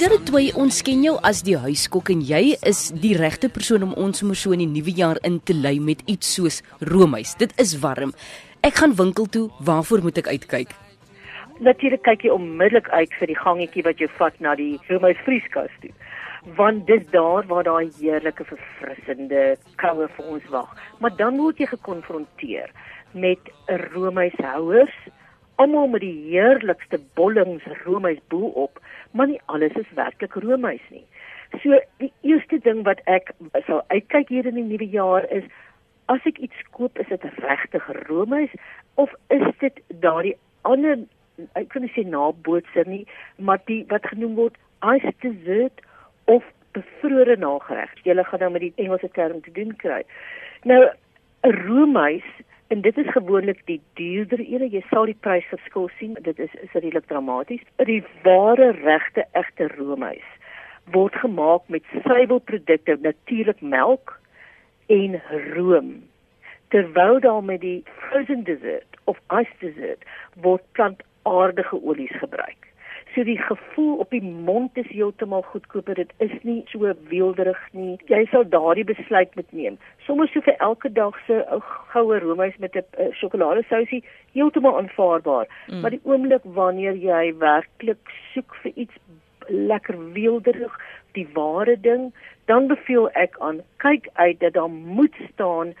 De Toey, ons ken jou as die huiskok en jy is die regte persoon om ons sommer so in die nuwe jaar in te lei met iets soos roomys. Dit is warm. Ek gaan winkel toe, waarvoor moet ek uitkyk? Natuurlik kyk jy onmiddellik uit vir die gangetjie wat jou vat na die roomys vrieskas toe. Want dis daar waar daai heerlike verfrissende koue vir ons wag. Maar dan word jy gekonfronteer met roomyshouers almal met die heerlikste bollings roomys bo op, maar nie alles is werklik roomys nie. So die eerste ding wat ek sal uitkyk hier in die nuwe jaar is as ek iets koop, is dit regtig roomys of is dit daardie ander ek kan nie sê nabootser nie, maar die wat genoem word ice dessert of bevrore nagereg. Jy gaan nou met die Engelse term te doen kry. Nou 'n roomys en dit is gewoonlik die duurder ene. Jy sal die prysverskil sien. Dit is is redelik dramaties. Die ware regte egte roomys word gemaak met suiwelprodukte, natuurlik melk en room. Terwyl daar met die frozen dessert of ice dessert word plantaardige olies gebruik. So die gevoel op die mond is heeltemal goedkoper. Dit is nie so weelderig nie. Jy sal daardie besluit moet neem. Sommige so vir elke dag se ou goue roomys met 'n sjokoladesousie heeltemal aanvaarbaar. Mm. Maar die oomblik wanneer jy werklik soek vir iets lekker weelderig, die ware ding, dan beveel ek aan kyk uit dat daar moet staan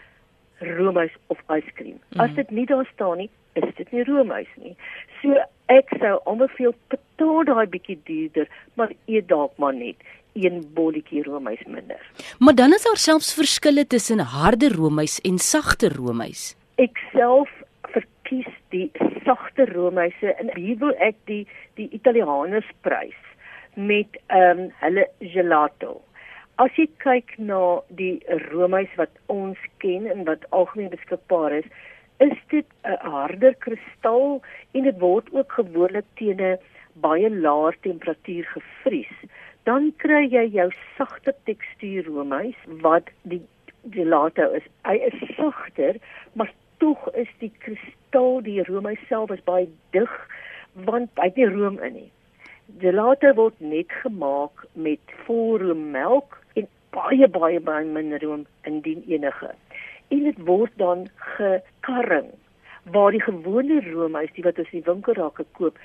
roomys of yskrem. Mm. As dit nie daar staan nie, is dit nie roomys nie. So ek sou aanbeveel betaal daai bietjie duurder, maar eet dalk maar net een bolletjie roomys minder. Maar dan is daar selfs verskille tussen harde roomys en sagte roomys. Ek self verkies die sagte roomyse en hier wil ek die die Italianers prys met ehm um, hulle gelato. As jy kyk na die roomys wat ons ken en wat algemeen beskikbaar is, is dit 'n harder kristal en dit word ook gewoonlik teen 'n baie laer temperatuur gevries. Dan kry jy jou sagte tekstuur roomys wat die gelato is. Hy is sagter, maar tog is die kristal, die roomys self is baie dig want hy het nie room in nie. Gelato word net gemaak met volroommelk en baie baie baie minder room indien enige en dit word dan gekarring waar die gewone roomys die wat ons in die winkelrake koop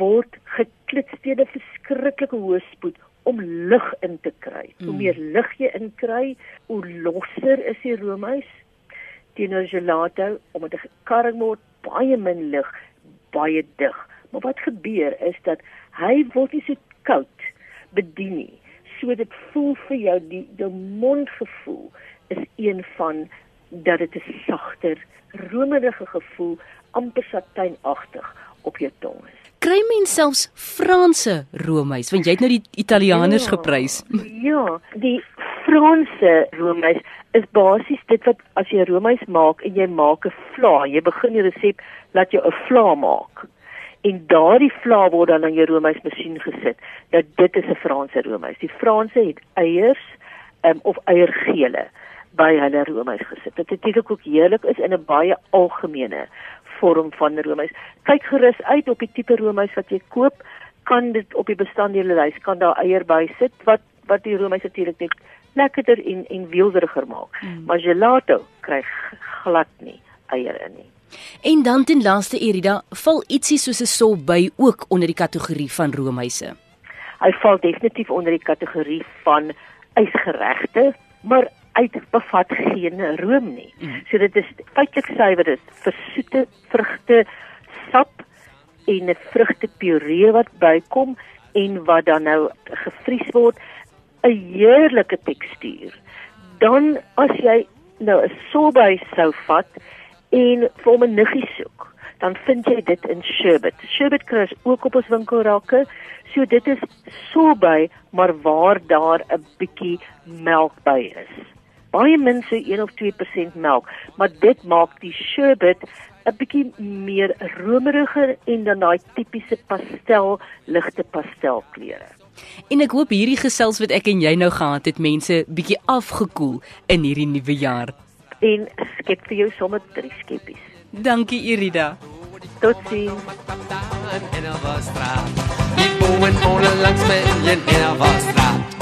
word geklits teen 'n verskriklike hoë spoed om lug in te kry. Mm. Hoe hmm. meer lug jy inkry, hoe losser is die roomys. Teenoor gelato omdat dit gekarring word, baie min lug, baie dig. Maar wat gebeur is dat hy word nie so koud bedien nie. So dit voel vir jou die die mondgevoel is een van dat dit 'n sagter, romerige gevoel amper satijnagtig op jou tong is. Kry mens selfs Franse roomys, want jy het nou die Italianers ja, geprys. Ja, die Franse roomys is basies dit wat as jy roomys maak en jy maak 'n vla, jy begin die resep laat jy 'n vla maak. En daardie vla word dan in jou roomysmasjien gesit. Nou dit is 'n Franse roomys. Die Franse het eiers um, of eiergele by hulle roomys gesit. Dit natuurlik ook heerlik is in 'n baie algemene vorm van roomys. Kyk gerus uit op die tipe roomys wat jy koop, kan dit op die bestanddele lys kan daar eier by sit wat wat die roomys natuurlik net lekkerder en en weelderiger maak. Mm. Maar gelato kry glad nie eier in nie. En dan ten laaste Erida, val ietsie soos 'n solby ook onder die kategorie van roomyse. Hy val definitief onder die kategorie van ysgeregte, maar uit bevat geen room nie. Mm. So dit is feitelik suiwer is versoete vrugte sap en 'n vrugtepuree wat bykom en wat dan nou gevries word 'n heerlike tekstuur. Dan as jy nou 'n sorbet sou vat en vir 'n nuggie soek, dan vind jy dit in sherbet. Sherbet kry jy ook op ons winkelrakke. So dit is sorbet, maar waar daar 'n bietjie melk by is baie min so 1 of 2% melk, maar dit maak die sherbet 'n bietjie meer romeriger en dan daai tipiese pastel, ligte pastelkleure. En ek hoop hierdie gesels wat ek en jy nou gehad het, mense bietjie afgekoel in hierdie nuwe jaar. En skep vir jou sommer drie skeppies. Dankie Irida. Totsiens. go en måle langs med en her var